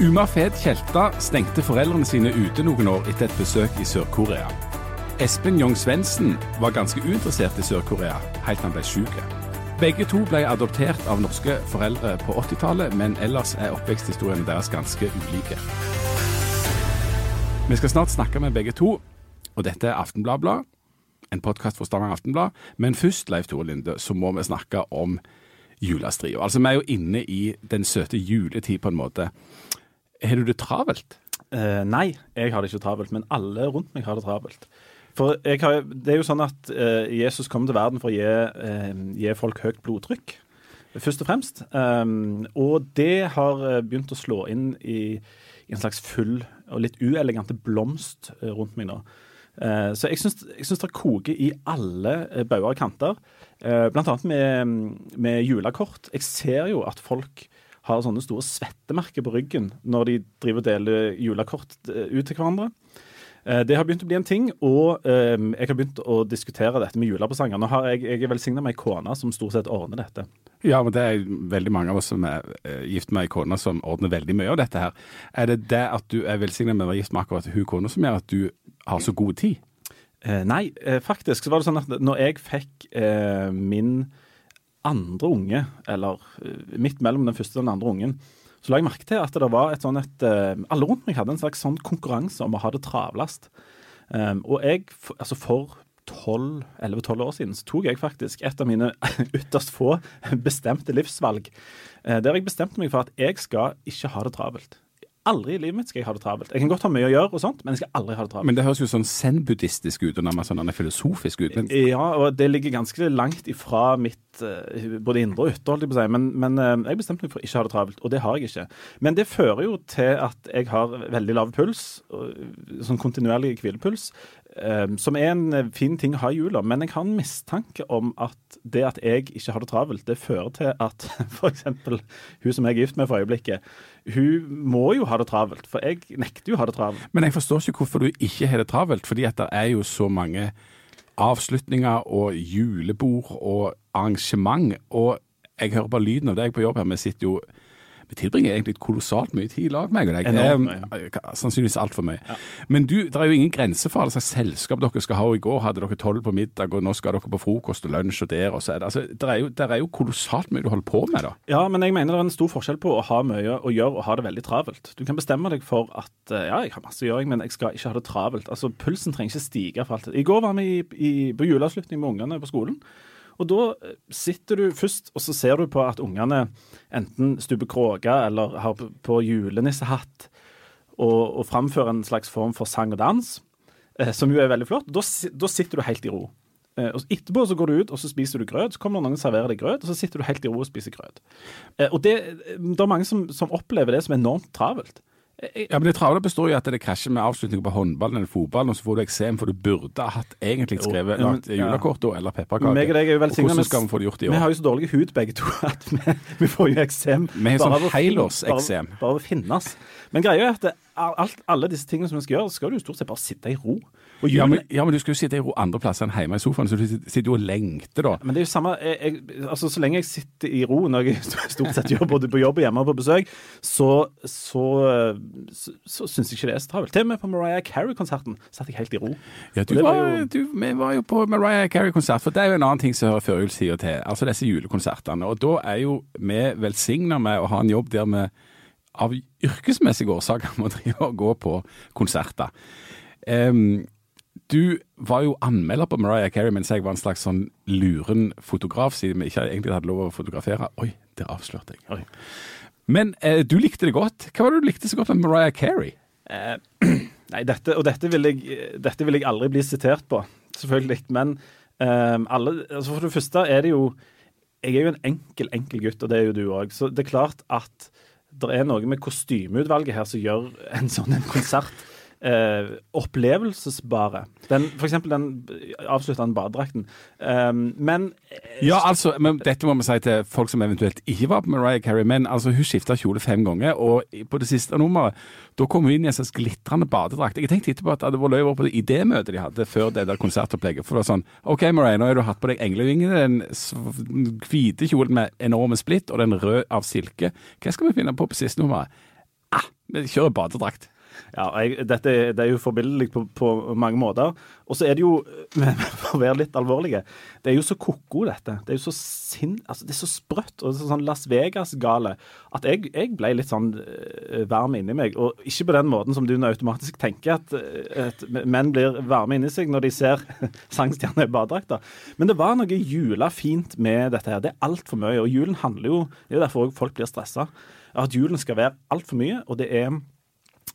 Uma Fed Tjelta stengte foreldrene sine ute noen år etter et besøk i Sør-Korea. Espen Jong Svendsen var ganske uinteressert i Sør-Korea, helt til han ble syk. Begge to ble adoptert av norske foreldre på 80-tallet, men ellers er oppveksthistoriene deres ganske ulike. Vi skal snart snakke med begge to, og dette er Aftenbladblad, en podkast for Stavanger Aftenblad. Men først, Leif Tore Linde, så må vi snakke om julestria. Altså, vi er jo inne i den søte juletid på en måte. Har du det travelt? Eh, nei, jeg har det ikke travelt, men alle rundt meg har det travelt. For har, Det er jo sånn at eh, Jesus kom til verden for å gi, eh, gi, folk høyt blodtrykk, først og fremst. Um, og det har eh, begynt å slå inn i, i en slags full og litt uelegante blomst eh, rundt meg nå. Uh, så jeg syns det koker i alle bauger og kanter. Blant annet med, med julekort. Jeg ser jo at folk har sånne store svettemerker på ryggen når de driver og deler julekort eh, ut til hverandre. Eh, det har begynt å bli en ting, og eh, jeg har begynt å diskutere dette med julepresanger. Nå har jeg, jeg er velsigna med ei kone som stort sett ordner dette. Ja, men det er veldig mange av oss som er gift med ei kone som ordner veldig mye av dette her. Er det det at du er velsigna med å være gift med akkurat hun kona som gjør at du har så god tid? Nei, faktisk så var det sånn at når jeg fikk min andre unge, eller eh, midt mellom den første og den andre ungen, så la jeg merke til at det var et sånn et eh, Alle rundt meg hadde en slags sånn konkurranse om å ha det travlest. Um, og jeg, altså for 11-12 år siden, så tok jeg faktisk et av mine ytterst få bestemte livsvalg. Der jeg bestemte meg for at jeg skal ikke ha det travelt. Aldri i livet mitt skal jeg ha det travelt. Jeg kan godt ha mye å gjøre, og sånt, men jeg skal aldri ha det travelt. Men det høres jo sånn zen-buddhistisk ut, og nærmest sånn filosofisk ut. Men... Ja, og det ligger ganske langt ifra mitt uh, både indre og ytre, holdt jeg på å si. Men, men uh, jeg bestemte meg for å ikke ha det travelt, og det har jeg ikke. Men det fører jo til at jeg har veldig lav puls, sånn kontinuerlig hvilepuls. Um, som er en fin ting å ha i jula, men jeg har en mistanke om at det at jeg ikke har det travelt, det fører til at f.eks. hun som jeg er gift med for øyeblikket, hun må jo ha det travelt, for jeg nekter jo å ha det travelt. Men jeg forstår ikke hvorfor du ikke har det travelt, fordi at det er jo så mange avslutninger og julebord og arrangement, og jeg hører bare lyden av deg på jobb her. Vi sitter jo vi tilbringer egentlig kolossalt mye tid i lag, meg og deg. Eh, sannsynligvis altfor mye. Ja. Men du, det er jo ingen grense for hva slags selskap dere skal ha. I går hadde dere tolv på middag, og nå skal dere på frokost og lunsj og der. og så er det, altså, det, er jo, det er jo kolossalt mye du holder på med, da. Ja, men jeg mener det er en stor forskjell på å ha mye å gjøre og ha det veldig travelt. Du kan bestemme deg for at eh, ja, jeg har masse å gjøre, men jeg skal ikke ha det travelt. Altså, Pulsen trenger ikke stige for alt. I går var vi i, i, på juleavslutning med ungene på skolen. Og da eh, sitter du først, og så ser du på at ungene enten stuper kråke eller har på julenissehatt og, og framfører en slags form for sang og dans, eh, som jo er veldig flott. Da, da sitter du helt i ro. Eh, og Etterpå så går du ut og så spiser du grøt. Så kommer noen og serverer deg grøt, og så sitter du helt i ro og spiser grøt. Eh, og det, det er mange som, som opplever det som enormt travelt. Ja, men Det travle består i at det krasjer med avslutning på håndballen eller fotballen, og så får du eksem, for du burde ha hatt egentlig skrevet lagt julekort eller pepperkake. Meg og deg er jo vi få det gjort i år? Vi har jo så dårlig hud begge to at vi, vi får jo eksem. Vi har sånn helårseksem. Bare, å finnes. Men greia er at alt, alle disse tingene som vi skal gjøre, skal du jo stort sett bare sitte i ro. Ja men, ja, men, du skal jo sitte i andre plasser enn hjemme i sofaen, så du sitter jo og lengter, da. Men det er jo samme jeg, jeg, altså Så lenge jeg sitter i ro når jeg stort sett gjør både på jobb og hjemme og på besøk, så, så, så, så syns jeg ikke det er så travelt. Til og med på Mariah Carey-konserten satt jeg helt i ro. Ja, du var, jo... du, vi var jo på Mariah Carey-konsert, for det er jo en annen ting som hører førjulstida til. Altså disse julekonsertene. Og da er jo vi velsigna med å ha en jobb der vi av yrkesmessige årsaker må drive og gå på konserter. Um, du var jo anmelder på Mariah Carey mens jeg var en slags sånn luren fotograf, siden vi ikke egentlig hadde lov å fotografere. Oi, det avslørte jeg. Oi. Men eh, du likte det godt. Hva var det du likte så godt med Mariah Carey? Eh, nei, dette, og dette vil, jeg, dette vil, jeg, aldri bli sitert på, selvfølgelig. Men eh, alle altså For det første er det jo Jeg er jo en enkel, enkel gutt, og det er jo du òg. Så det er klart at det er noe med kostymeutvalget her som gjør en sånn en konsert eh, opplevelsesbare. Den, for eksempel den avsluttende badedrakten. Um, men Ja, altså, men dette må vi si til folk som eventuelt ikke var på Mariah Carey. Men altså, hun skifta kjole fem ganger, og på det siste nummeret da kom hun inn i en slags glitrende badedrakt. Jeg tenkte etterpå at det var løye på det idémøtet de hadde før det der konsertopplegget. For det var sånn OK, Mariah, nå har du hatt på deg englevingene, den hvite kjolen med enorme splitt og den røde av silke. Hva skal vi finne på på siste nummeret? ah, vi kjører badedrakt. Ja, jeg, dette det er jo forbilledlig på, på, mange måter. Og så er det jo, for å være litt alvorlige, det er jo så ko-ko, dette. Det er jo så sinn... Altså, det er så sprøtt og sånn Las Vegas-gale at jeg, jeg, ble litt sånn uh, varm inni meg. Og ikke på den måten som du automatisk tenker at, uh, at menn blir varme inni seg når de ser sangstjerner i badedrakter. Men det var noe jula fint med dette her. Det er altfor mye. Og julen handler jo Det er jo derfor folk blir stressa. At julen skal være altfor mye, og det er Eh,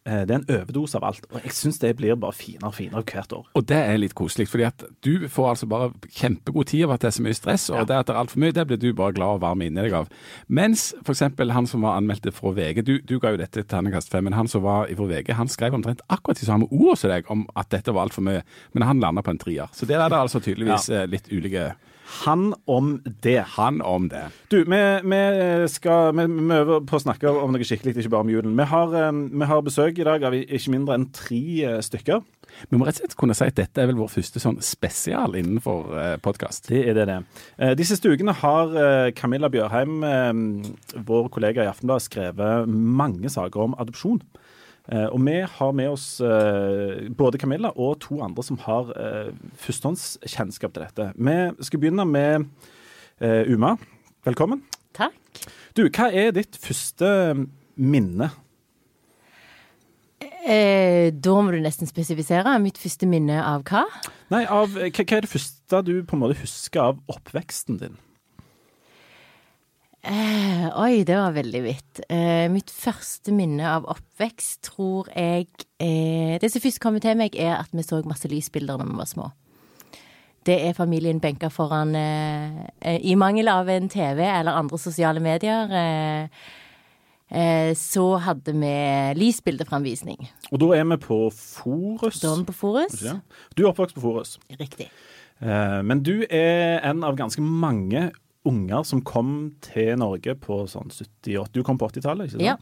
det er en overdose av alt. Og jeg syns det blir bare finere og finere hvert år. Og det er litt koselig, fordi at du får altså bare kjempegod tid av at det er så mye stress, og ja. det at det er altfor mye, det blir du bare glad og varm inni deg av. Mens f.eks. han som var anmeldt fra VG, du, du ga jo dette til terningkast fem, men han som var fra VG, han skrev omtrent akkurat de samme ordene som deg om at dette var altfor mye, men han landa på en trier. Så der er det altså tydeligvis ja. Eh, litt ulike han om det. Han om det. Du, vi, vi skal vi, vi øver på å snakke om noe skikkelig, ikke bare om julen. Vi har, um, vi har besøk i dag av ikke mindre enn tre uh, stykker. Vi må rett og slett kunne si at dette er vel vår første sånn spesial innenfor uh, podkast. Det er det, det. De siste ukene har Camilla Bjørheim, vår kollega i Aftenbladet, skrevet mange saker om adopsjon. Eh, og vi har med oss eh, både Camilla og to andre som har eh, førstehåndskjennskap til dette. Vi skal begynne med Uma. Velkommen. Takk. Du, hva er ditt første minne? Eh, da må du nesten spesifisere. Mitt første minne av hva? Nei, av, hva, hva er det første du på en måte husker av oppveksten din? Eh, oi, det var veldig vidt. Eh, mitt første minne av oppvekst tror jeg eh, Det som først kommer til meg, er at vi så masse lysbilder da vi var små. Det er familien benka foran eh, eh, I mangel av en TV eller andre sosiale medier. Eh, så hadde vi lysbildeframvisning. Og da er vi på Forus? Da er vi på Forus. Du er oppvokst på Forus. Riktig. Men du er en av ganske mange unger som kom til Norge på sånn 78 Du kom på 80-tallet, ikke sant? Ja.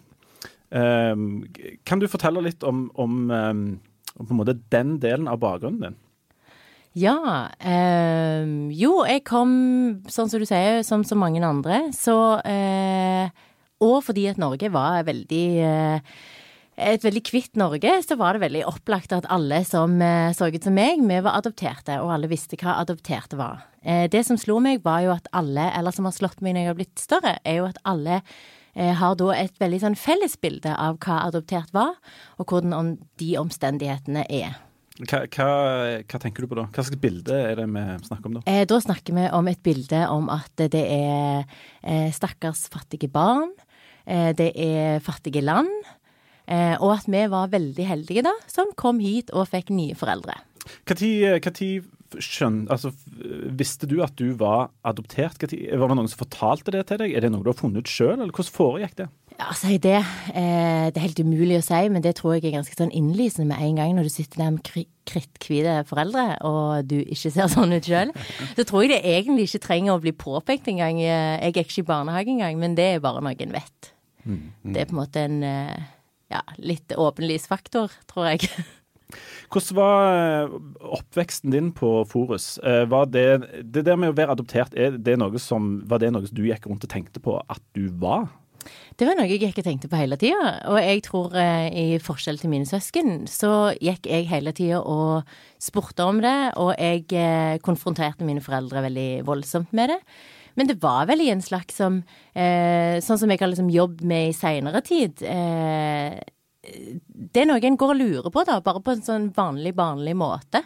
Um, kan du fortelle litt om, om, um, om, på en måte den delen av bakgrunnen din? Ja. Um, jo, jeg kom, sånn som du sier, som så mange andre. Så uh, Og fordi at Norge var veldig uh, et veldig kvitt Norge, så var det veldig opplagt at alle som uh, så ut som meg, vi var adopterte, og alle visste hva adopterte var. Eh, det som slo meg, var jo at alle, eller som har slått meg når jeg har blitt større, er jo at alle eh, har da et veldig sånn fellesbilde av hva adoptert var, og hvordan om de omstendighetene er. Hva, hva, hva, tenker du på da? Hva slags bilde er det vi snakker om da? Eh, da snakker vi om et bilde om at det er eh, stakkars fattige barn, eh, det er fattige land, eh, og at vi var veldig heldige da, som kom hit og fikk nye foreldre. Når skjønn, altså, Visste du at du var adoptert? Var det noen som fortalte det til deg? Er det noe du har funnet ut sjøl, eller hvordan foregikk det? Ja, si det. Eh, det er helt umulig å si, men det tror jeg er ganske sånn innlysende med en gang når du sitter der med kritthvite foreldre, og du ikke ser sånn ut sjøl. Så tror jeg det egentlig ikke trenger å bli påpekt engang. Jeg er ikke i barnehage engang, men det er bare noe en vet. Mm, mm. Det er på en måte en eh, ja, litt åpenlysfaktor, tror jeg. Hvordan var eh, oppveksten din på Forus? Eh, var det, det der med å være adoptert, det som, var det noe du gikk rundt og tenkte på at du var? Det var noe jeg ikke tenkte på hele tida. Og jeg tror eh, i forskjell til mine søsken, så gikk jeg hele tida og spurte om det. Og jeg konfronterte mine foreldre veldig voldsomt med det. Men det var vel i en slags som eh, Sånn som jeg har liksom jobbet med i seinere tid. Eh, det er noe en går og lurer på, da, bare på en sånn vanlig, barnlig måte.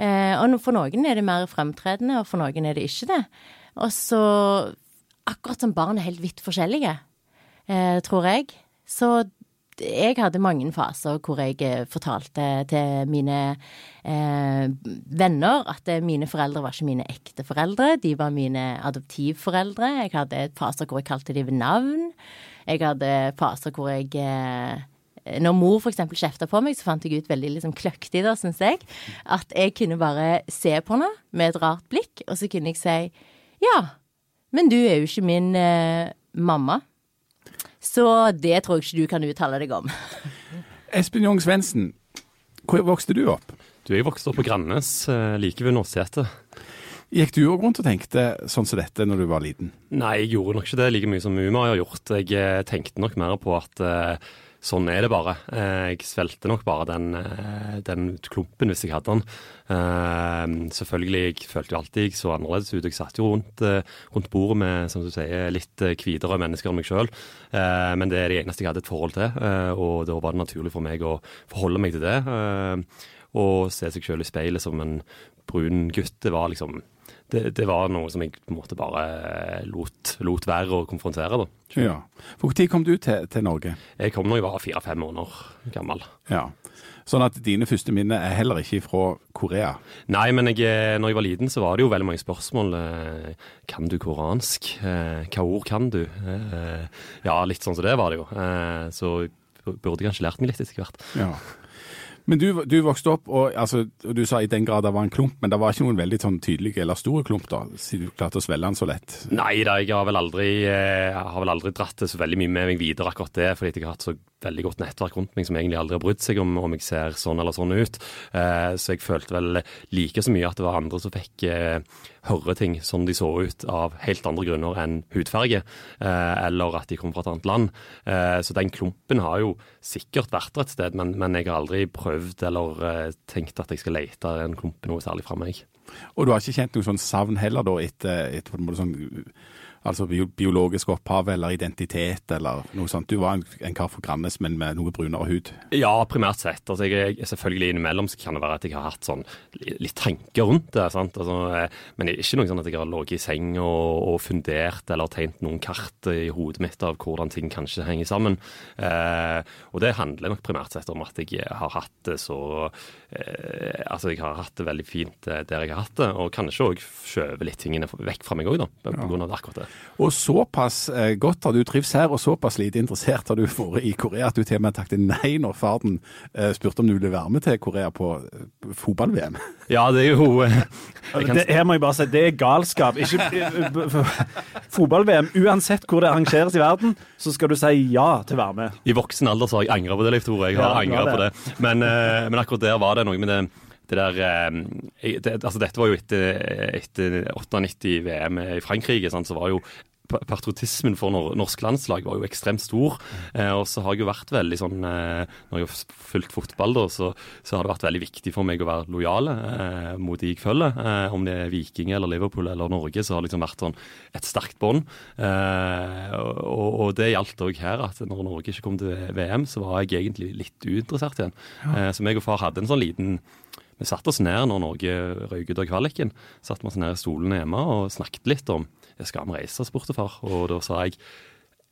Eh, og for noen er det mer fremtredende, og for noen er det ikke det. Og så Akkurat som barn er helt vidt forskjellige, eh, tror jeg. Så jeg hadde mange faser hvor jeg eh, fortalte til mine eh, venner at mine foreldre var ikke mine ekte foreldre, de var mine adoptivforeldre. Jeg hadde faser hvor jeg kalte dem ved navn. Jeg hadde faser hvor jeg eh, når mor f.eks. kjefta på meg, så fant jeg ut veldig liksom kløktig, da, syns jeg, at jeg kunne bare se på henne med et rart blikk, og så kunne jeg si ja, men du er jo ikke min eh, mamma. Så det tror jeg ikke du kan uttale deg om. Espen Jong Svendsen, hvor vokste du opp? Du, Jeg vokste opp på Grannes, eh, like ved Nåseter. Gikk du òg rundt og tenkte sånn som dette når du var liten? Nei, jeg gjorde nok ikke det like mye som Uma har gjort. Jeg eh, tenkte nok mer på at eh, sånn er det bare. Eh, jeg svelgte nok bare den, eh, den klumpen hvis jeg hadde den. Eh, selvfølgelig, jeg følte jo alltid jeg så annerledes ut. Jeg satt jo rundt, rundt bordet med som du sier, litt hvitere mennesker enn meg sjøl. Men det er det eneste jeg hadde et forhold til, og da var det naturlig for meg å forholde meg til det. Og se seg sjøl i speilet som en brun gutt. Det var liksom det, det, var noe som jeg på en måte bare lot, lot være å konfrontere. da. Ja. For Når kom du til, til, Norge? Jeg kom når jeg var fire-fem måneder gammel. Ja. Sånn at dine første minner er heller ikke fra Korea? Nei, men jeg, eh, når jeg var liten så var det jo veldig mange spørsmål. Eh, kan du koransk? Eh, hva ord kan du? Ja, litt sånn som det var det jo. Så burde jeg kanskje lært meg litt etter hvert. Ja. Men du, du, vokste opp, og, altså, og, du sa i den grad det var en klump, men det var ikke noen veldig sånn tydelig eller store klump, da, siden du klarte å svelge den så lett? Nei da, jeg har vel aldri, jeg har vel aldri dratt det så veldig mye med meg videre akkurat det, fordi jeg har hatt så veldig godt nettverk rundt meg som egentlig aldri har brydd seg om om jeg ser sånn eller sånn ut. Eh, så jeg følte vel like så mye at det var andre som fikk eh, høre ting sånn de så ut av helt andre grunner enn hudfarge, eh, eller at de kom fra et annet land. Så den klumpen har jo sikkert vært et sted, men, men, jeg har aldri prøvd eller tenkt at jeg skal lete den klumpen noe særlig fra meg. Og du har ikke kjent noe sånn savn heller da etter, etter på en måte sånn altså biologisk opphav eller identitet eller noe sånt. Du var en, en kar fra Grannes, men med noe brunere hud? Ja, primært sett. Altså, jeg, selvfølgelig innimellom så kan det være at jeg har hatt sånn litt tanker rundt det. sant? Altså, det er ikke noe sånn at jeg har ligget i seng og, og, fundert eller tegnet noen kart i hodet mitt av hvordan ting kanskje henger sammen. Eh, og det handler nok primært sett om at jeg har hatt det så eh, Altså, jeg har hatt det veldig fint eh, der jeg har hatt det, og kanskje òg skjøvet litt tingene vekk fra meg òg, da, på ja. akkurat det. Og såpass eh, godt har du trivs her, og såpass lite interessert har du vært i Korea at du til og med takket nei når farten eh, spurte om du ville være med til Korea på eh, fotball-VM. Ja, det er jo kan... det, Her må jeg bare si, det er galskap. Fotball-VM, uansett hvor det arrangeres i verden, så skal du si ja til å være med. I voksen alder så har jeg angra på det, Leif Tore. Jeg har ja, angra på det. Men, men akkurat der var det noe med det det der, eh, det, altså Dette var jo etter, etter 98-VM i Frankrike. Sant, så var jo patriotismen for norsk landslag var jo ekstremt stor. Eh, og så har jeg jo vært veldig sånn eh, Når jeg har fulgt fotball, da, så, så, har det vært veldig viktig for meg å være lojale eh, mot de jeg følger. Eh, om det er Viking eller Liverpool eller Norge, så har det liksom vært sånn et sterkt bånd. Eh, og, og, det gjaldt òg her, at når Norge ikke kom til VM, så var jeg egentlig litt uinteressert igjen. Ja. så meg og far hadde en sånn liten vi satte oss ned når Norge røyk ut av kvaliken. Satte oss ned i stolene hjemme og snakket litt om skal vi reise, spurte far. Og da sa jeg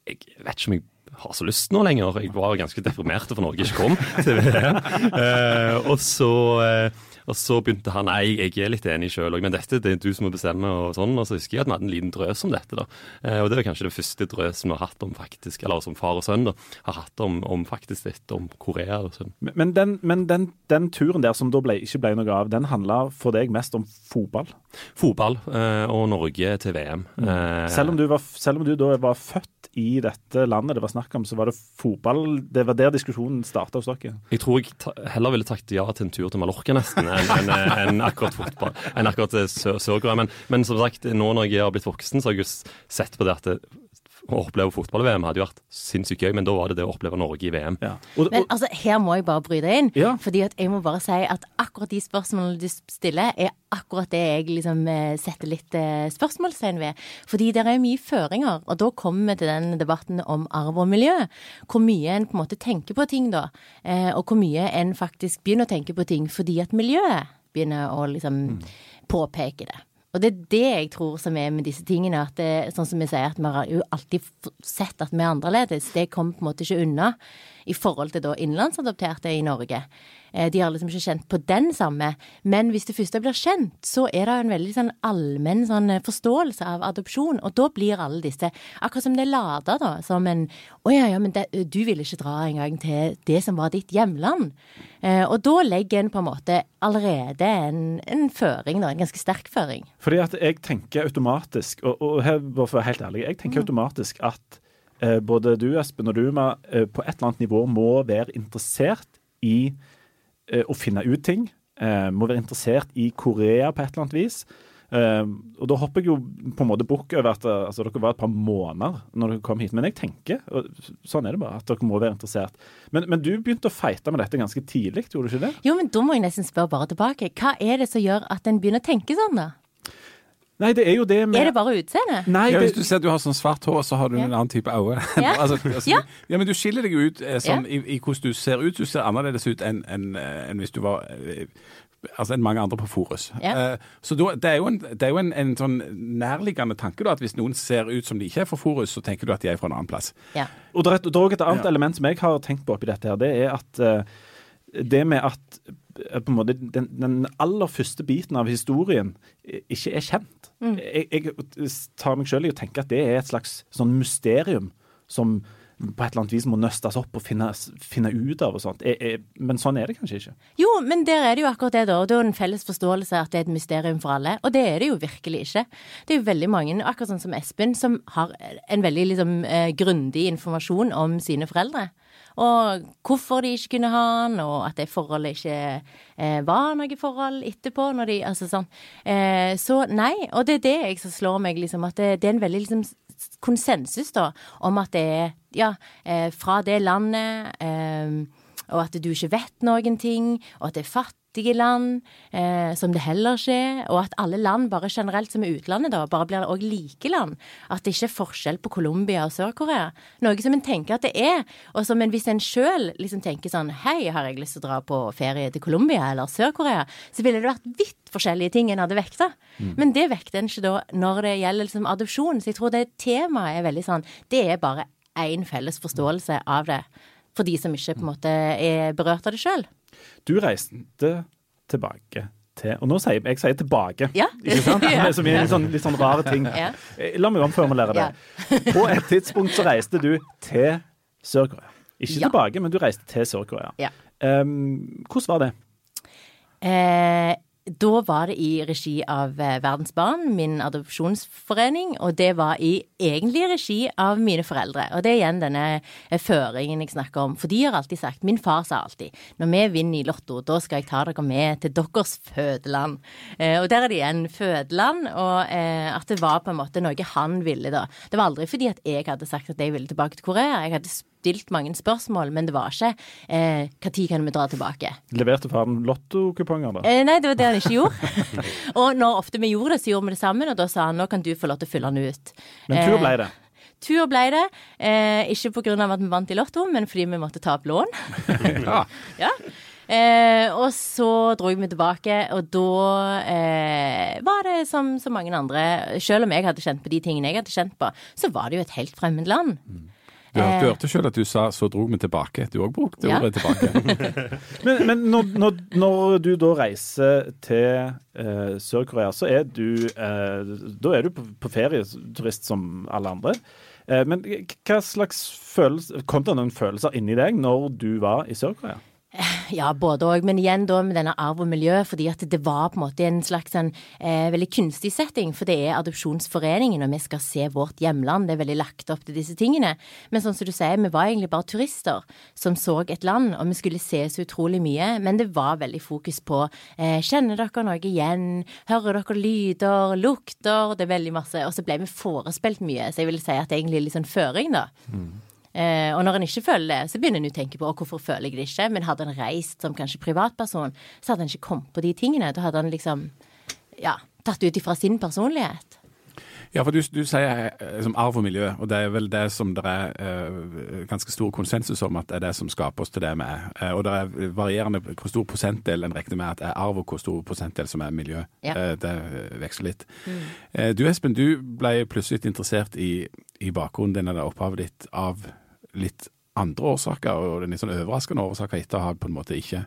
jeg vet ikke om jeg har så lyst nå lenger. Jeg var ganske deprimert for Norge ikke kom til VM. Eh, og så eh, og så begynte han nei, jeg er litt enig sjøl òg, men dette det er du som må bestemme. Og sånn, og så husker jeg at vi hadde en liten drøs om dette. da. Eh, og det er kanskje det første drøsen vi har hatt om faktisk, eller som far og sønn da, har hatt om, om faktisk dette, om Korea. og sånn. Men, den, men den, den, turen der som da ble, ikke ble noe av, den handla for deg mest om fotball? Fotball eh, og Norge til VM. Mm. Eh, selv, om var, selv, om du da var født i dette landet det var snakk om, så var det fotball Det var der diskusjonen starta hos dere? Jeg tror jeg heller ville takket ja til en tur til Mallorca, nesten, enn en, en akkurat fotball, enn akkurat Sør-Korea. Men, men, som sagt, nå når jeg har blitt voksen, så har jeg sett på det at det, å oppleve fotball-VM hadde jo vært sinnssykt gøy, men da var det det å oppleve Norge i VM. Ja. Og, og, men altså, her må jeg bare bryte inn, ja. fordi at jeg må bare si at akkurat de spørsmålene du stiller, er akkurat det jeg liksom eh, setter litt eh, spørsmålstegn ved. Fordi det er mye føringer, og da kommer vi til den debatten om arv og miljø. Hvor mye en på en måte tenker på ting da, eh, og hvor mye en faktisk begynner å tenke på ting fordi at miljøet begynner å liksom mm. påpeke det. Og det er det jeg tror som er med disse tingene. at det, Sånn som vi sier, at vi har jo alltid sett at vi er annerledes. Det kommer på en måte ikke unna i forhold til da innenlandsadopterte i Norge. Eh, de har liksom ikke kjent på den samme. Men hvis det første blir kjent, så er det en veldig sånn allmenn sånn eh, forståelse av adopsjon. Og da blir alle disse Akkurat som det er lada, da. Som en Å ja, ja, men det, du ville ikke dra engang til det som var ditt hjemland. Eh, og da legger en på en måte allerede en, en føring, da. En ganske sterk føring. Fordi at jeg tenker automatisk, og, og her, for å være helt ærlig, jeg tenker mm. automatisk at eh, både du, Espen, og du, Ma, eh, på et eller annet nivå må være interessert i Eh, å finne ut ting. Eh, må være interessert i Korea på et eller annet vis. Og da hopper jeg jo på en måte bukk over at altså, dere var et par måneder når dere kom hit. Men jeg tenker, og sånn er det bare, at dere må være interessert. Men, men du begynte å feite med dette ganske tidlig, gjorde du ikke det? Jo, men da må jeg nesten spørre bare tilbake. Hva er det som gjør at en begynner å tenke sånn, da? Nei, det er jo det med Er det bare utseendet? Nei, Ja, hvis du ser at du har sånn svart hår, så har du Ja. en annen type øyne. Ja. altså, altså, Ja. ja, men du skiller deg ut eh, sånn, Ja. i, i hvordan du ser ut. Du ser annerledes ut enn en, en hvis du var eh, Altså enn mange andre på Forus. Ja. Eh, så da, det er jo, en, det er jo en, en sånn nærliggende tanke da, at hvis noen ser ut som de ikke er fra Forus, så tenker du at de er fra en annen plass. Ja. Og det er også et annet Ja. element som jeg har tenkt på oppi dette her, det er at uh, det med at eh, på en måte den, den aller første biten av historien eh, ikke er kjent. Jeg, jeg tar meg selv i å tenke at det er et slags sånn mysterium som på et eller annet vis må nøstes opp og finne, finne ut av og sånt. Jeg, jeg, men sånn er det kanskje ikke. Jo, men der er det jo akkurat det, da. Og det er jo en felles forståelse at det er et mysterium for alle. Og det er det jo virkelig ikke. Det er jo veldig mange, akkurat sånn som Espen, som har en veldig liksom eh, grundig informasjon om sine foreldre. Og hvorfor de ikke kunne ha han, og at det forholdet ikke eh, var noe forhold etterpå. Når de, altså sånn. Eh, så nei, og det er det jeg som slår meg, liksom. At det, det er en veldig liksom konsensus, da, om at det er ja, eh, fra det landet. Eh, og at du ikke vet noen ting, og at det er fattige land, eh, som det heller skjer, og at alle land bare generelt som er utlandet, da, bare blir òg like land. At det ikke er forskjell på Colombia og Sør-Korea. Noe som en tenker at det er, og som en hvis en sjøl liksom tenker sånn Hei, har jeg lyst til å dra på ferie til Colombia eller Sør-Korea? Så ville det vært vidt forskjellige ting en hadde vekta. Men det vekter en ikke da når det gjelder liksom adopsjon. Så jeg tror det temaet er veldig sånn Det er bare én felles forståelse av det for de som ikke på en måte er berørt av det sjøl. Du reiste tilbake til Og nå sier jeg, jeg sier tilbake, Ja. ikke sant? Ja. Som er litt sånn, litt sånn rare ting. Ja. Eh, La meg omformulere det. På et tidspunkt så reiste du til Sør-Korea. Ikke Ja. tilbake, men du reiste til Sør-Korea. Ja. Um, hvordan var det? Eh, da var det i regi av eh, Verdens Barn, min adopsjonsforening, og det var i egentlig regi av mine foreldre. Og det er igjen denne eh, føringen jeg snakker om. For de har alltid sagt, min far sa alltid, når vi vinner i Lotto, da skal jeg ta dere med til deres fødeland. Eh, og der er det igjen fødeland, og eh, at det var på en måte noe han ville da. Det var aldri fordi at jeg hadde sagt at jeg ville tilbake til Korea. Jeg hadde stilt mange spørsmål, men det var ikke eh, når kan vi dra tilbake? Leverte faren lottokuponger, da? Eh, nei, det var det han ikke gjorde. og når ofte vi gjorde det, så gjorde vi det sammen, og da sa han nå kan du få lov til å fylle den ut. Men tur ble Eh, det. Tur ble det. Eh, ikke av at vi vant i Lotto, men fordi vi måtte ta opp lån. Ja. ja. Eh, og så dro vi tilbake, og da eh, var det som så mange andre Selv om jeg hadde kjent på de tingene jeg hadde kjent på, så var det jo et helt fremmed land. Du, hørte- du hørte selv at du sa 'så dro vi tilbake'. Du òg brukte Ja. ordet 'tilbake'. Men, men når, når, når du da reiser til eh, Sør-Korea, så er du eh, Da er du på, på ferieturist som alle andre. Eh, men hva slags følelse Kom det noen følelser inni deg når du var i Sør-Korea? Ja, både òg, men igjen da med denne arv og miljø, fordi at det var på en måte en slags en, eh, veldig kunstig setting. For det er Adopsjonsforeningen, og vi skal se vårt hjemland. Det er veldig lagt opp til disse tingene. Men sånn som du sier, vi var egentlig bare turister som så et land, og vi skulle se så utrolig mye. Men det var veldig fokus på eh, kjenner dere noe igjen, hører dere lyder, lukter, det er veldig masse. Og så ble vi forespilt mye, så jeg vil si at det er egentlig litt sånn føring, da. Eh, og når en ikke føler det, så begynner en å tenke på «Å, hvorfor føler jeg det ikke. Men hadde en reist som kanskje privatperson, så hadde en ikke kommet på de tingene. Da hadde han liksom ja, tatt ut ifra sin personlighet. Ja, for du, du sier eh, som arv og miljø, og det er vel det som det er uh, ganske stor konsensus om at det er det som skaper oss til det vi er. Uh, og det er varierende hvor stor prosentdel en regner med at er arv, og hvor stor prosentdel som er miljø. Ja. Uh, det veksler litt. Eh, du Espen, du ble plutselig interessert i, i bakgrunnen din eller opphavet ditt av litt andre årsaker, og litt sånn overraskende årsaker etter å ha på en måte ikke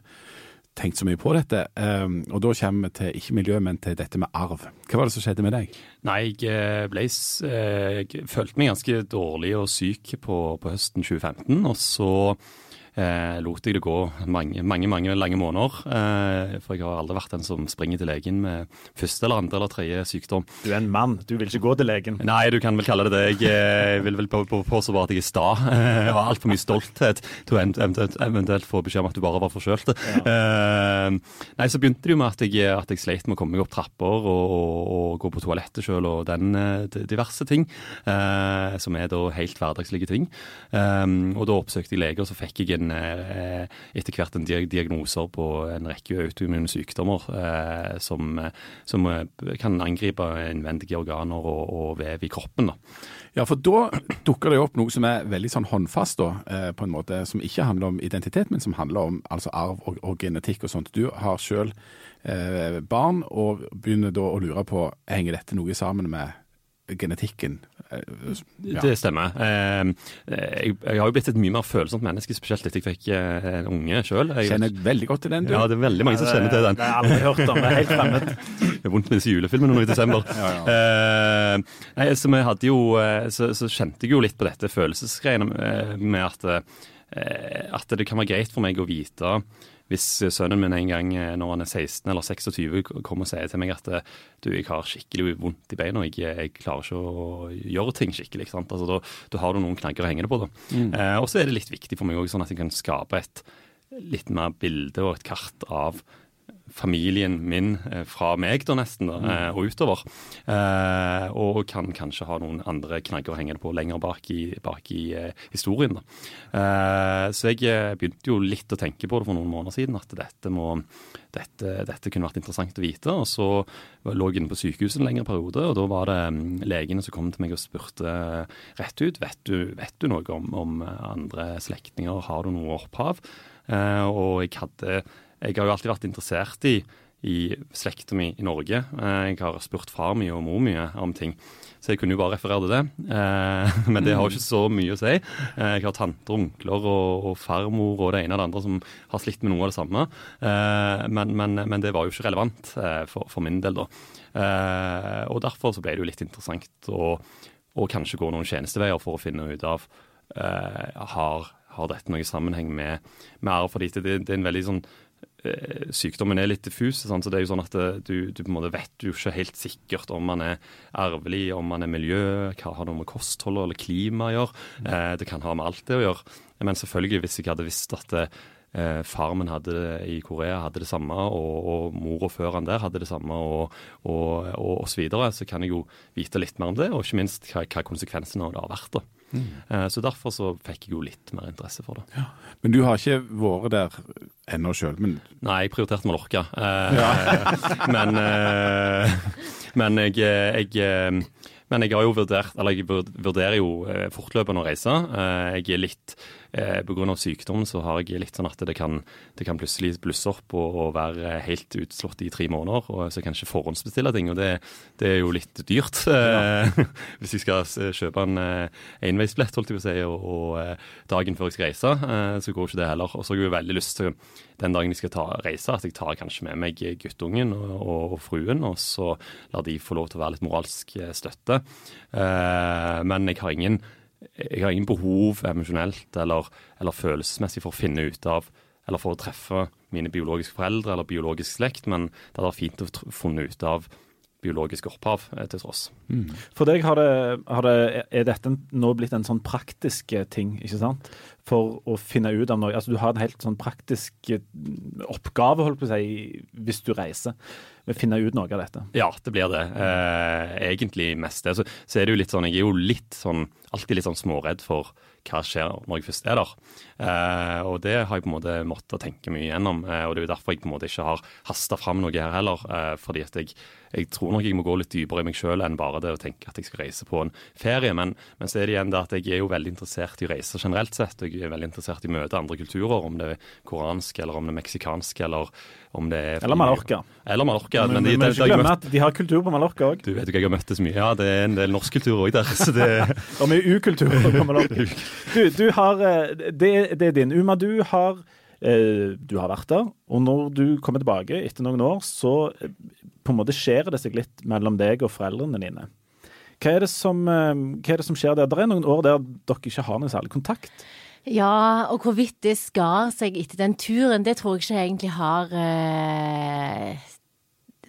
tenkt så mye på dette. Um, og da kommer vi til ikke miljø, men til dette med arv. Hva var det som skjedde med deg? Nei, jeg eh, ble eh, Jeg følte meg ganske dårlig og syk på, på høsten 2015. Og så eh, lot jeg det gå mange, mange, mange lange måneder. Eh, for jeg har aldri vært den som springer til legen med første eller andre eller tredje sykdom. Du er en mann, du vil ikke gå til legen? Nei, du kan vel kalle det det. Jeg eh, vil vel påstå bare at jeg er sta. Jeg har altfor mye stolthet til å eventuelt, eventuelt få beskjed om at du bare var forkjølt. Ja. Eh, nei, så begynte det jo med at jeg, at jeg sleit med å komme meg opp trapper og, og, og gå på toalettet sjøl og den eh, diverse ting. Eh, som er da helt hverdagslige ting. Og da oppsøkte jeg lege, og så fikk jeg en, eh, etter hvert en diagnoser på en rekke autoimmune sykdommer eh, som, som, kan angripe innvendige organer og, og, vev i kroppen. da. Ja, for da dukker det opp noe som er veldig sånn håndfast, da, på en måte, som ikke handler om identitet, men som handler om altså arv og, og genetikk og sånt. Du har sjøl eh, barn og begynner da å lure på henger dette noe sammen med genetikken. Ja. Det stemmer. Ehm, jeg, har jo blitt et mye mer følsomt menneske, spesielt etter jeg fikk eh, en unge sjøl. Kjenner veldig godt til den, du. Ja, det er veldig mange som kjenner til den. Det har jeg aldri hørt om, det er helt fremmed. Det er vondt med disse julefilmene nå i desember. ja, ja. Nei, så, vi hadde jo, eh, så, så, kjente jeg jo litt på dette følelsesgreiene med at, at det kan være greit for meg å vite hvis sønnen min en gang eh, når han er 16 eller 26 kommer og sier til meg at eh, du, jeg har skikkelig vondt i beina, jeg, jeg klarer ikke å gjøre ting skikkelig. Altså, da, da, har du noen knagger å henge det på. Mm. Eh, og så er det litt viktig for meg òg, sånn at jeg kan skape et litt mer bilde og et kart av familien min eh, fra meg, da nesten, da, mm. Eh, og utover. Eh, og kan kanskje ha noen andre knagger å henge det på lenger bak i, bak i historien. Da. så jeg begynte jo litt å tenke på det for noen måneder siden, at dette, må, dette, dette kunne vært interessant å vite. Og så lå jeg inne på sykehuset en lengre periode, og da var det mm, legene som kom til meg og spurte rett ut vet du, vet du noe om, om andre slektninger, har du noe opphav? og jeg hadde jeg har jo alltid vært interessert i, i slekta mi i Norge. Eh, jeg har spurt far mye og mor mye om ting. Så jeg kunne jo bare referere til det. Eh, men det har jo ikke så mye å si. Eh, jeg har tanter, onkler og, og, farmor og det ene og det andre som har slitt med noe av det samme. Men, men, men det var jo ikke relevant for, for min del, da. Og derfor så ble det jo litt interessant å, å kanskje gå noen tjenesteveier for å finne ut av har, har dette noe sammenheng med, med arv. fordi det, det, er en veldig sånn Eh, sykdommen er litt diffus. Så det er jo sånn at eh, du, du, på en måte vet jo ikke helt sikkert om man er arvelig, om man er miljø, hva har det med kosthold eller klima å gjøre. Eh, det kan ha med alt det å gjøre. Men selvfølgelig, hvis jeg hadde visst at eh, far min hadde det i Korea hadde det samme, og, og mor og han der hadde det samme, og, og, og, så videre, så kan jeg jo vite litt mer om det, og ikke minst hva, hva konsekvensene av det har vært. da. Mm. Så derfor så fikk jeg jo litt mer interesse for det. Ja. Men du har ikke vært der ennå sjøl? Men... Nei, jeg prioriterte Mallorca. Eh, ja. men, eh, men jeg, jeg men jeg har jo vurdert, eller jeg vurderer jo fortløpende å reise. Jeg er litt eh, Pga. sykdom så har jeg litt sånn at det kan, det kan plutselig blusse opp og, og, være helt utslått i tre måneder. og Så jeg kan ikke forhåndsbestille ting, og det, det er jo litt dyrt. Ja. Hvis jeg skal kjøpe en eh, enveisbillett, holdt jeg på å si, og, og, eh, dagen før jeg skal reise, eh, så går ikke det heller. Og så har jeg jo veldig lyst til den dagen jeg skal ta, reise, at jeg tar kanskje med meg guttungen og, og, fruen, og så lar de få lov til å være litt moralsk eh, støtte. Eh, men jeg har ingen jeg har ingen behov emosjonelt eller, eller, følelsesmessig for å finne ut av eller for å treffe mine biologiske foreldre eller biologisk slekt, men det hadde vært fint å funne ut av biologisk opphav eh, til tross. Mm. For deg har det, har det, er dette nå blitt en sånn praktisk ting, ikke sant? For å finne ut av noe. Altså Du har en helt sånn praktisk eh, oppgave, holdt på å si, hvis du reiser med å finne ut noe av dette? Ja, det blir det. Eh, egentlig mest det. Så, så, er det jo litt sånn, jeg er jo litt sånn, alltid litt sånn småredd for hva skjer når jeg først er der. Eh, og det har jeg på en måte måttet tenke mye gjennom. Eh, og det er jo derfor jeg på en måte ikke har hasta fram noe her heller. Eh, fordi at jeg, jeg, tror nok jeg må gå litt dypere i meg sjøl enn bare det å tenke at jeg skal reise på en ferie. Men, men så er det igjen det at jeg er jo veldig interessert i å reise generelt sett. Og Jeg er veldig interessert i å møte andre kulturer, om det er koransk eller om det er meksikansk eller om det er Eller Mallorca. Eller Mallorca. Men, men de, de, de, at de har kultur på Mallorca òg. Du vet jo ikke, jeg har møttes mye. Ja, det er en del norsk kultur òg der. Så det... og mye ukultur på Mallorca. Du, du har eh, det, det, er din. Uma, du har, eh, du har vært der. Og når du kommer tilbake etter noen år, så eh, på en måte skjer det seg litt mellom deg og foreldrene dine. Hva er, som, hva er det som, skjer der? Det er noen år der dere ikke har noe særlig kontakt? Ja, og hvorvidt det skar seg etter den turen, det tror jeg ikke egentlig har eh,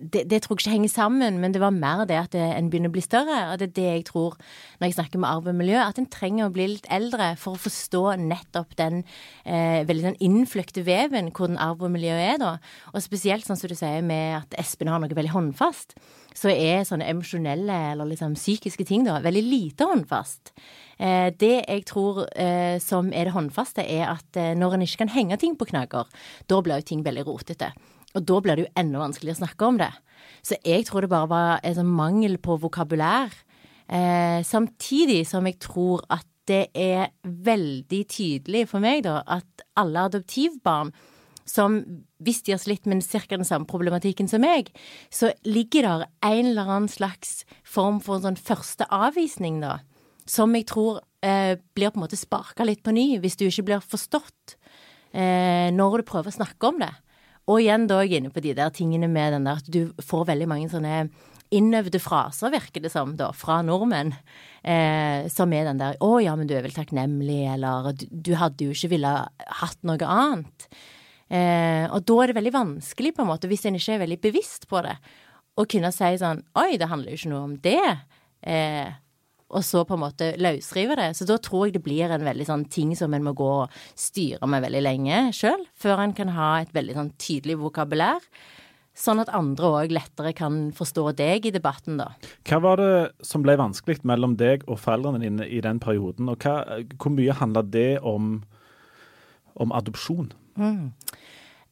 det, det, tror jeg ikke henger sammen, men det var mer det at en begynner å bli større. Og det er det jeg tror når jeg snakker med arv og miljø, at en trenger å bli litt eldre for å forstå nettopp den eh, veldig sånn innfløkte veven hvordan arv og miljø er, da. Og spesielt sånn som du sier med at Espen har noe veldig håndfast, så er sånne emosjonelle eller liksom psykiske ting da veldig lite håndfast. Eh, det jeg tror eh, som er det håndfaste, er at eh, når en ikke kan henge ting på knagger, da blir jo ting veldig rotete. Og da blir det jo enda vanskeligere å snakke om det. Så jeg tror det bare var en sånn mangel på vokabulær. Eh, samtidig som jeg tror at det er veldig tydelig for meg, da, at alle adoptivbarn som hvis de har slitt med ca. den samme problematikken som meg, så ligger der en eller annen slags form for en sånn første avvisning, da. Som jeg tror eh, blir på en måte sparka litt på ny, hvis du ikke blir forstått eh, når du prøver å snakke om det. Og igjen da er jeg inne på de der tingene med den der at du får veldig mange sånne innøvde fraser, virker det som, da, fra nordmenn. Eh, som er den der 'Å ja, men du er vel takknemlig', eller 'Du hadde jo ikke ville hatt noe annet'. Eh, og da er det veldig vanskelig, på en måte, hvis en ikke er veldig bevisst på det, å kunne si sånn 'Oi, det handler jo ikke noe om det'. Eh, og så på en måte løsrive det. Så da tror jeg det blir en veldig sånn ting som en må gå og styre med veldig lenge sjøl, før en kan ha et veldig sånn tydelig vokabulær. Sånn at andre òg lettere kan forstå deg i debatten, da. Hva var det som ble vanskelig mellom deg og foreldrene dine i den perioden, og hva, hvor mye handla det om, om adopsjon? Mm.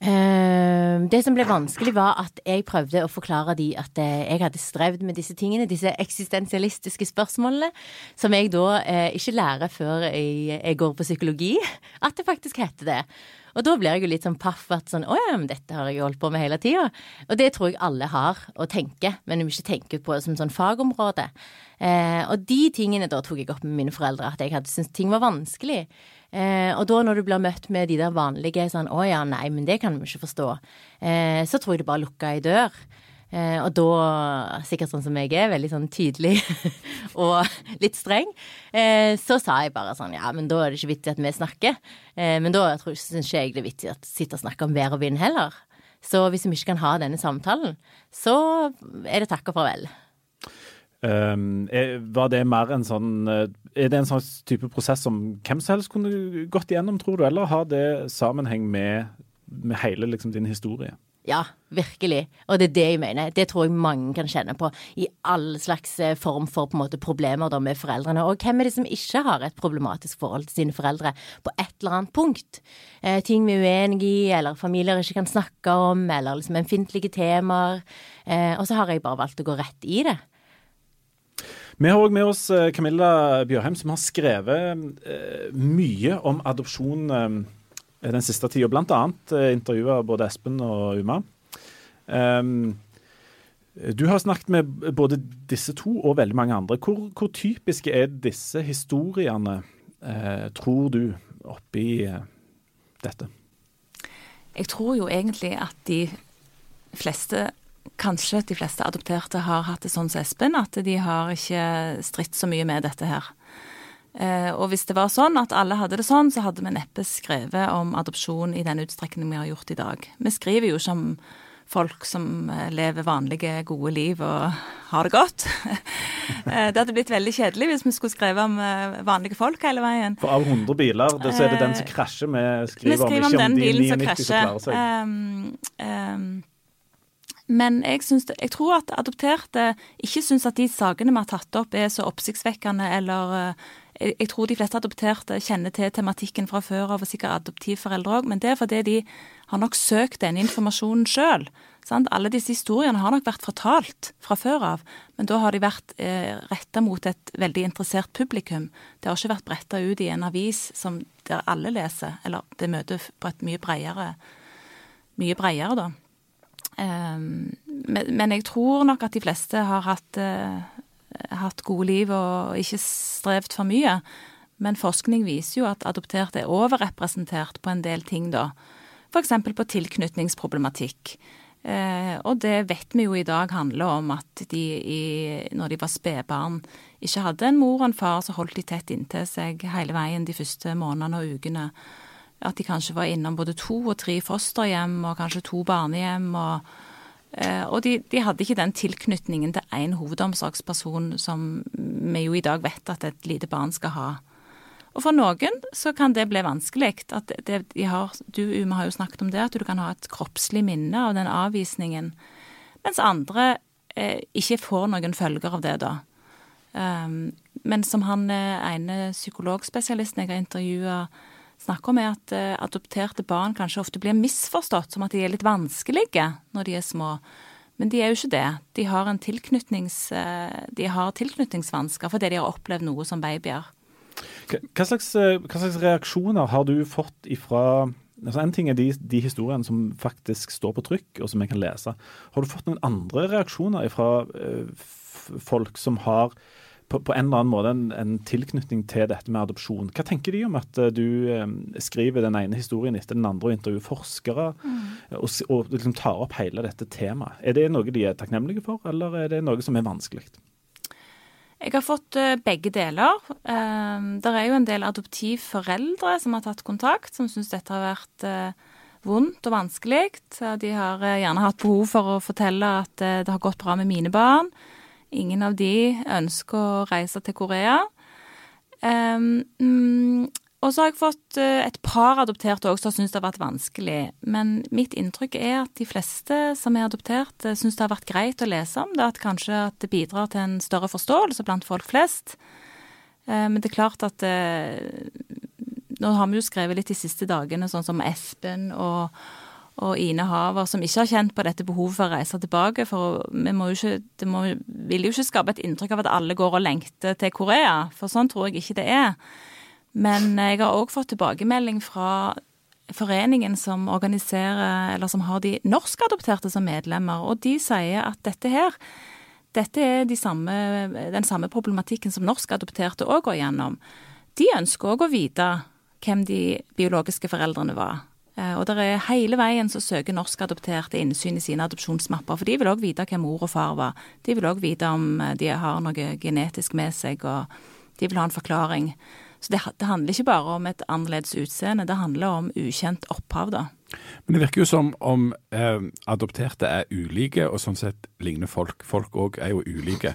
Uh, det som ble vanskelig, var at jeg prøvde å forklare de at eh, jeg hadde strevd med disse tingene, disse eksistensialistiske spørsmålene, som jeg da uh, ikke lærer før jeg, jeg, går på psykologi, at det faktisk heter det. Og da blir jeg jo litt sånn paff at sånn Å ja, men dette har jeg holdt på med hele tida. Og det tror jeg alle har å tenke, men vi ikke tenker på det som sånn fagområde. Og de tingene da tok jeg opp med mine foreldre, at jeg hadde syntes ting var vanskelig. Eh, og da når du blir møtt med de der vanlige sånn 'Å ja, nei, men det kan vi ikke forstå', eh, så tror jeg det bare lukker ei dør. Eh, og da, sikkert sånn som jeg er, veldig sånn tydelig og litt streng, eh, så sa jeg bare sånn ja, men da er det ikke vittig at vi snakker. Eh, men da syns ikke jeg det er vittig å sitte og snakke om vær og vind heller. Så hvis vi ikke kan ha denne samtalen, så er det takk og farvel. Um, er, var det mer en sånn eh, Er det en sånn type prosess som hvem som helst kunne gått igjennom, tror du, eller har det sammenheng med, med hele liksom, din historie? Ja, virkelig. Og det er det jeg mener. Det tror jeg mange kan kjenne på i all slags eh, form for på en måte, problemer da, med foreldrene. Og hvem er det som ikke har et problematisk forhold til sine foreldre på et eller annet punkt? Eh, ting vi er uenige i, eller familier ikke kan snakke om, eller liksom ømfintlige temaer. Eh, og så har jeg bare valgt å gå rett i det. Vi har òg med oss eh, Camilla Bjørheim, som har skrevet eh, mye om adopsjon eh, den siste tida. Eh, intervjua både Espen og Uma. Um, du har snakket med både disse to og veldig mange andre. Hvor, hvor typiske er disse historiene, tror du, oppi dette? Jeg tror jo egentlig at de fleste kanskje de fleste adopterte har hatt det sånn som Espen, at de har ikke stritt så mye med dette her. Eh, og hvis det var sånn at alle hadde det sånn, så hadde vi neppe skrevet om adopsjon i den utstrekning vi har gjort i dag. Vi skriver jo ikke om folk som eh, lever vanlige, gode liv og har det godt. Eh, det hadde blitt veldig kjedelig hvis vi skulle skrevet om vanlige folk hele veien. For av 100 biler, så er det den som krasjer vi skriver, vi skriver om, ikke om, om de 99 som klarer seg. Um, um, men jeg, synes, jeg, tror at adopterte ikke syns at de sakene vi har tatt opp er så oppsiktsvekkende, eller eh, jeg, tror de fleste adopterte kjenner til tematikken fra før av, og sikkert adoptivforeldre òg, men det er fordi de har nok søkt denne informasjonen sjøl. Alle disse historiene har nok vært fortalt fra før av, men da har de vært eh, retta mot et veldig interessert publikum. Det har ikke vært bretta ut i en avis som der alle leser, eller det møter på et mye bredere, mye bredere, da. Ehm, men jeg tror nok at de fleste har hatt, eh, hatt gode liv og ikke strevd for mye. Men forskning viser jo at adopterte er overrepresentert på en del ting, da. F.eks. på tilknytningsproblematikk. Eh, og det vet vi jo i dag handler om at de i, når de var spedbarn, ikke hadde en mor og en far som holdt de tett inntil seg hele veien de første månedene og ukene. At de kanskje var innom både to og tre fosterhjem og kanskje to barnehjem. og Eh, og de, de, hadde ikke den tilknytningen til én hovedomsorgsperson som vi jo i dag vet at et lite barn skal ha. Og for noen så kan det bli vanskelig. At det, de har, du Uma, har jo snakket om det, at du kan ha et kroppslig minne av den avvisningen. Mens andre eh, ikke får noen følger av det, da. Um, men som han eh, ene psykologspesialisten jeg har intervjua, snakker om, er at uh, adopterte barn kanskje ofte blir misforstått som at de er litt vanskelige når de er små. Men de er jo ikke det. De har, tilknytnings, uh, de har tilknytningsvansker fordi de har opplevd noe som babyer. Hva slags, eh, hva slags reaksjoner har du fått ifra altså En ting er de, de, historiene som faktisk står på trykk, og som jeg kan lese. Har du fått noen andre reaksjoner fra folk som har på, på, en eller annen måte en, en, tilknytning til dette med adopsjon. Hva tenker de om at uh, du eh, skriver den ene historien etter den andre og intervjuer forskere, mm. og, og liksom tar opp hele dette temaet? Er det noe de er takknemlige for, eller er det noe som er vanskelig? Jeg har fått uh, begge deler. Uh, det er jo en del adoptivforeldre som har tatt kontakt, som syns dette har vært vondt og vanskelig. De har gjerne hatt behov for å fortelle at det har gått bra med mine barn. Ingen av de ønsker å reise til Korea. Um, og så har jeg fått uh, et par adopterte òg som syns det har vært vanskelig. Men mitt inntrykk er at de fleste som er adoptert, uh, syns det har vært greit å lese om det. At kanskje at det bidrar til en større forståelse blant folk flest. Uh, men det er klart at Nå har vi jo skrevet litt de siste dagene, sånn som Espen og og Ine Haver, som ikke har kjent på dette behovet for å reise tilbake. For vi må jo ikke, det må, vil jo ikke skape et inntrykk av at alle går og lengter til Korea, for sånn tror jeg ikke det er. Men jeg har òg fått tilbakemelding fra foreningen som organiserer, eller som har de norskadopterte som medlemmer, og de sier at dette her dette er de samme, den samme problematikken som norskadopterte òg går gjennom. De ønsker òg å vite hvem de biologiske foreldrene var. Eh, og det er hele veien så søker norskadopterte innsyn i sine adopsjonsmapper. For de vil òg vite hvem mor og far var. De vil òg vite om eh, de har noe genetisk med seg, og de vil ha en forklaring. Så det, det handler ikke bare om et annerledes utseende, det handler om ukjent opphav, da. Men det virker jo som om eh, adopterte er ulike, og sånn sett ligner folk. Folk òg er jo ulike.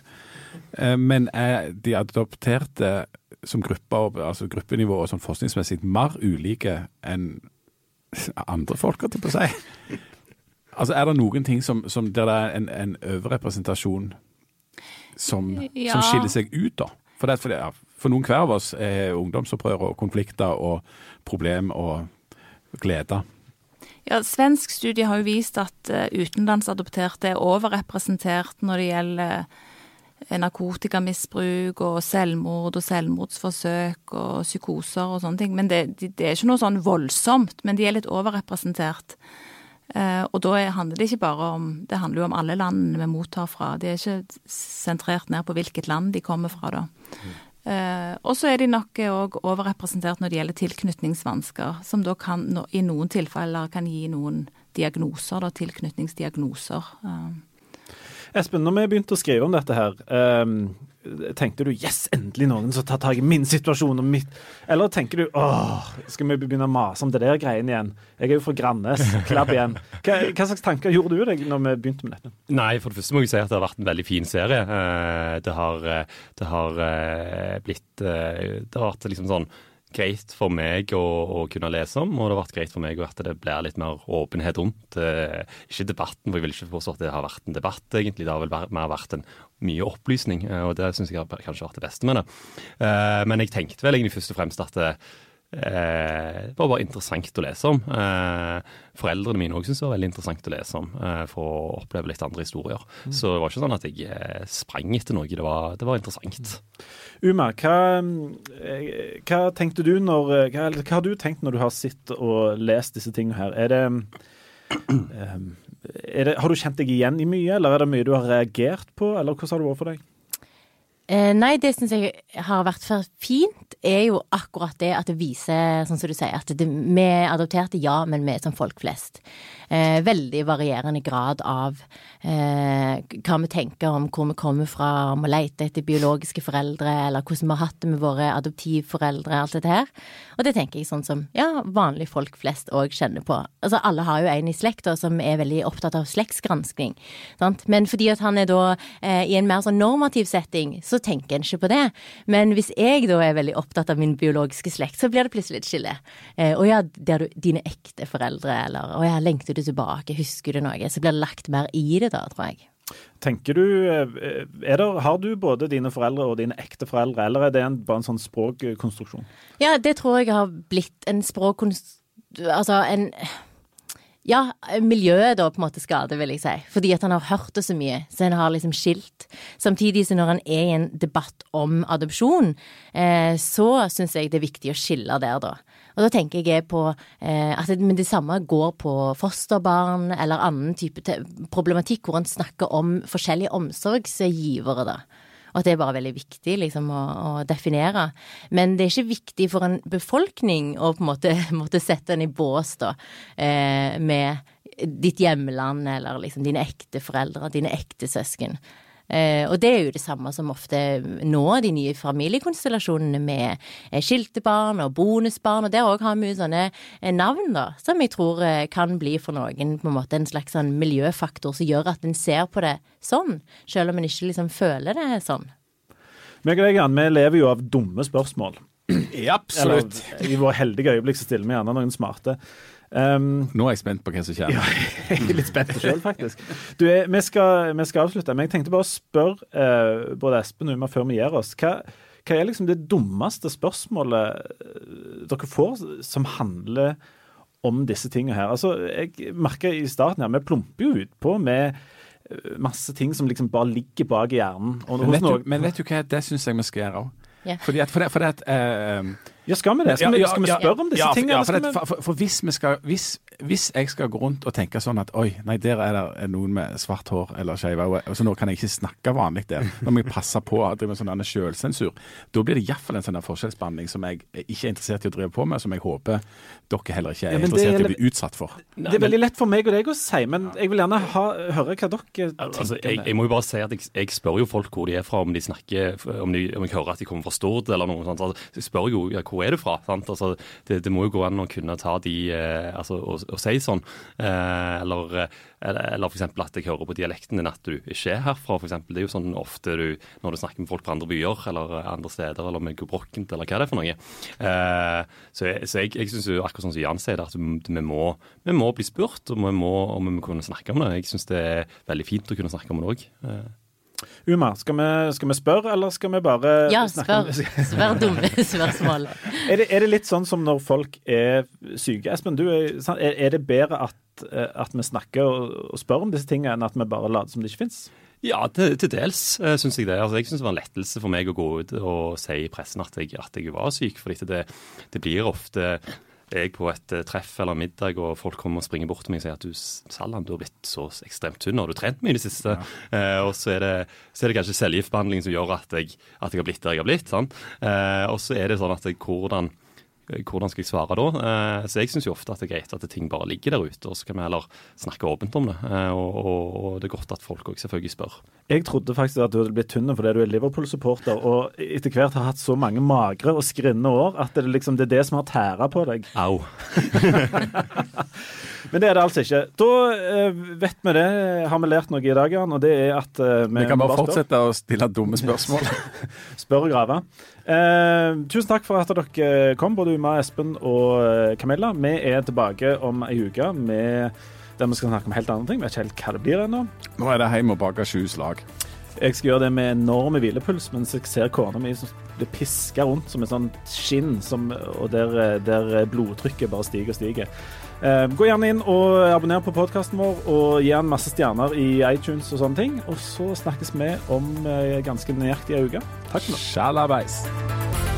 Eh, men er de adopterte som gruppe, altså gruppenivå og sånn forskningsmessig mer ulike enn andre folk, holdt jeg på å si. Altså, Er det noen ting som, som der det er en, en overrepresentasjon som, ja. som, skiller seg ut, da? For, det, for, det, for noen hver av oss er ungdomsopprør og konflikter og problem og glede. Ja, Svensk studie har jo vist at uh, utenlandsadopterte er overrepresentert når det gjelder narkotikamisbruk og selvmord og selvmordsforsøk og psykoser og sånne ting. Men det, det, er ikke noe sånn voldsomt, men de er litt overrepresentert. Eh, og da handler det ikke bare om Det handler jo om alle landene vi mottar fra. De er ikke sentrert ned på hvilket land de kommer fra, da. Mm. Eh, og så er de nok òg overrepresentert når det gjelder tilknytningsvansker, som da kan i noen tilfeller kan gi noen diagnoser, da, tilknytningsdiagnoser. Eh. Espen, når vi begynte å skrive om dette her, um, tenkte du yes, endelig noen som tar tak i min situasjon og mitt Eller tenker du åh, skal vi begynne å mase om det der greiene igjen? Jeg er jo fra Grannes, klabb igjen. Hva, hva, slags tanker gjorde du deg når vi begynte med dette? Nei, for det første må jeg si at det har vært en veldig fin serie. Eh, det har, eh, det har eh, blitt Det har vært liksom sånn greit for meg å, å, kunne lese om, og det har vært greit for meg at det blir litt mer åpenhet rundt. Eh, ikke debatten, for jeg vil ikke påstå at det har vært en debatt, egentlig. Det har vel mer vært en mye opplysning, eh, og det syns jeg har kanskje vært det beste med det. Eh, men jeg tenkte vel egentlig først og fremst at det, eh, det var bare interessant å lese om. Eh, foreldrene mine òg syntes det var veldig interessant å lese om, eh, for å oppleve litt andre historier. Mm. Så det var ikke sånn at jeg sprang etter noe, det var, det var interessant. Mm. Uma, hva, eh, hva, tenkte du når eh, hva, hva, har du tenkt når du har sittet og lest disse tingene her? Er det, eh, er det, Har du kjent deg igjen i mye, eller er det mye du har reagert på, eller hvordan har det vært for deg? Eh, nei, det syns jeg har vært for fint, er jo akkurat det at det viser, sånn som du sier, at det, vi er adopterte, ja, men vi er som folk flest. Eh, veldig varierende grad av eh, hva vi tenker om hvor vi kommer fra, om å lete etter biologiske foreldre, eller hvordan vi har hatt det med våre adoptivforeldre, alt dette her. Og det tenker jeg sånn som ja, vanlige folk flest òg kjenner på. Altså alle har jo en i slekta som er veldig opptatt av slektsgranskning, sant. Men fordi at han er da eh, i en mer sånn normativ setting, så tenker en ikke på det. Men hvis jeg da er veldig opptatt av min biologiske slekt, så blir det plutselig et skille. Eh, og ja, der du dine ekte foreldre, eller å ja, lengter du tilbake, husker du noe? Så blir det lagt mer i det da, tror jeg. Tenker du, eh, det, Har du både dine foreldre og dine ekte foreldre, eller er det en, bare en sånn språkkonstruksjon? Ja, det tror jeg har blitt en språkkonstruksjon Altså en ja, miljøet da på en måte skader, vil jeg si. Fordi at han har hørt det så mye, så han har liksom skilt. Samtidig så når han er i en debatt om adopsjon, eh, så syns jeg det er viktig å skille der, da. Og da tenker jeg på eh, at det, det samme går på fosterbarn eller annen type problematikk hvor en snakker om forskjellige omsorgsgivere, da. Og at det er bare veldig viktig liksom, å, å, definere. Men det er ikke viktig for en befolkning å på en måte måtte sette den i bås da, eh, med ditt hjemland eller liksom dine ekte foreldre, dine ekte søsken. Eh, og det er jo det samme som ofte nå, de nye familiekonstellasjonene med eh, skilte barn og bonusbarn, og der òg har vi jo sånne eh, navn, da, som jeg tror eh, kan bli for noen på en måte en slags sånn miljøfaktor som gjør at en ser på det sånn, selv om en ikke liksom føler det sånn. Meg og deg, Jan, vi lever jo av dumme spørsmål. Ja, absolutt. Eller, I våre heldige øyeblikk så stiller vi gjerne noen smarte. Um, Nå er jeg spent på hva som kommer. Ja, jeg er litt spent sjøl, faktisk. Du, vi, skal, vi, skal, avslutte, men jeg tenkte bare å spørre uh, både Espen og Uma før vi gir oss. Hva, hva, er liksom det dummeste spørsmålet eh, dere får som handler om disse tingene her? Altså, Jeg merker i starten her, vi plumper jo utpå med eh, masse ting som liksom bare ligger bak i hjernen. Men vet, du, men, vet du, hva, det syns jeg vi skal gjøre òg. Yeah. Fordi at, for det, for det at, uh, ja, skal vi det? Skal, vi, skal vi spørre om disse tingene? Ja, for, for, for, hvis, skal, hvis, hvis, jeg skal gå rundt og tenke sånn at oi, nei, der er det noen med svart hår eller skeive så nå kan jeg ikke snakke vanlig der. Nå må jeg passe på å drive med sånn sjølsensur. Da blir det iallfall en sånn forskjellsbehandling som jeg ikke er interessert i å drive på med, som jeg håper dere heller ikke er ja, interessert i å bli utsatt for. Det er veldig lett for meg og deg å si, men jeg vil gjerne ha, høre hva dere altså, tenker. Jeg, jeg, må jo bare si at jeg, jeg, spør jo folk hvor de er fra, om de snakker, om, de, om jeg hører at de kommer fra Stord eller noe sånt. Altså, jeg spør jo ja, hvor er du fra. sant? Altså, det, det, må jo gå an å kunne ta de eh, altså, og, og, si sånn. Eh, eller, eh, eller, f.eks. at jeg hører på dialekten din at du ikke er herfra. For eksempel. det er jo sånn ofte du, når du snakker med folk fra andre byer eller andre steder, eller med gebrokkent, eller hva det er for noe. Eh, så jeg, jeg, jeg syns akkurat sånn som Jan sier, det, at vi må, vi må, bli spurt, og vi må, og vi må kunne snakke om det. Jeg syns det er veldig fint å kunne snakke om det òg. Uma, skal vi, skal vi, spørre, eller skal vi bare ja, spør. Spør dumme spørsmål. er, det, er, det, litt sånn som når folk er syke? Espen, du, er, er det bedre at, eh, at, vi snakker og, og spør om disse tingene, enn at vi bare later som det ikke fins? Ja, til, til dels uh, syns jeg det. Altså, jeg syns det var en lettelse for meg å gå ut og si i pressen at jeg, at jeg var syk. For det, det blir ofte er jeg på et uh, treff eller middag, og folk kommer og springer bort til meg og sier at du Sallan, du har blitt så ekstremt tynn, har du trent mye i det siste? Ja. Eh, og så er, det, så er, det, kanskje cellegiftbehandling som gjør at jeg, at jeg, har blitt der jeg har blitt. Eh, og så er det sånn at jeg, hvordan hvordan skal jeg svare da? Eh, så jeg syns ofte at det er greit at ting bare ligger der ute, og så kan vi heller snakke åpent om det. Eh, og, og, og det er godt at folk òg selvfølgelig spør. Jeg trodde faktisk at du hadde blitt tynn fordi du er Liverpool-supporter, og etter hvert har hatt så mange magre og skrinne år at det, liksom, det er det som har tæra på deg. Au. Men det er det altså ikke. Da uh, vet vi det, har vi lært noe i dag, Jan, og det er at uh, vi, kan bare, fortsette å stille dumme spørsmål. Spør og grave. Uh, tusen takk for at dere kom, både Uma, Espen og Camilla. Vi er tilbake om ei uke med der vi skal snakke om helt andre ting. Vi Vet ikke helt hva det blir ennå. Nå er det hjem og bake sju slag. Jeg skal gjøre det med enorme hvilepuls mens jeg ser kona mi som blir piska rundt som et sånn skinn, som, og der, der, blodtrykket bare stiger og stiger. Eh, gå gjerne inn og abonner på podkasten vår, og gi den masse stjerner i iTunes og sånne ting. Og så snakkes vi om eh, ganske nøyaktig ei uke. Takk for nå.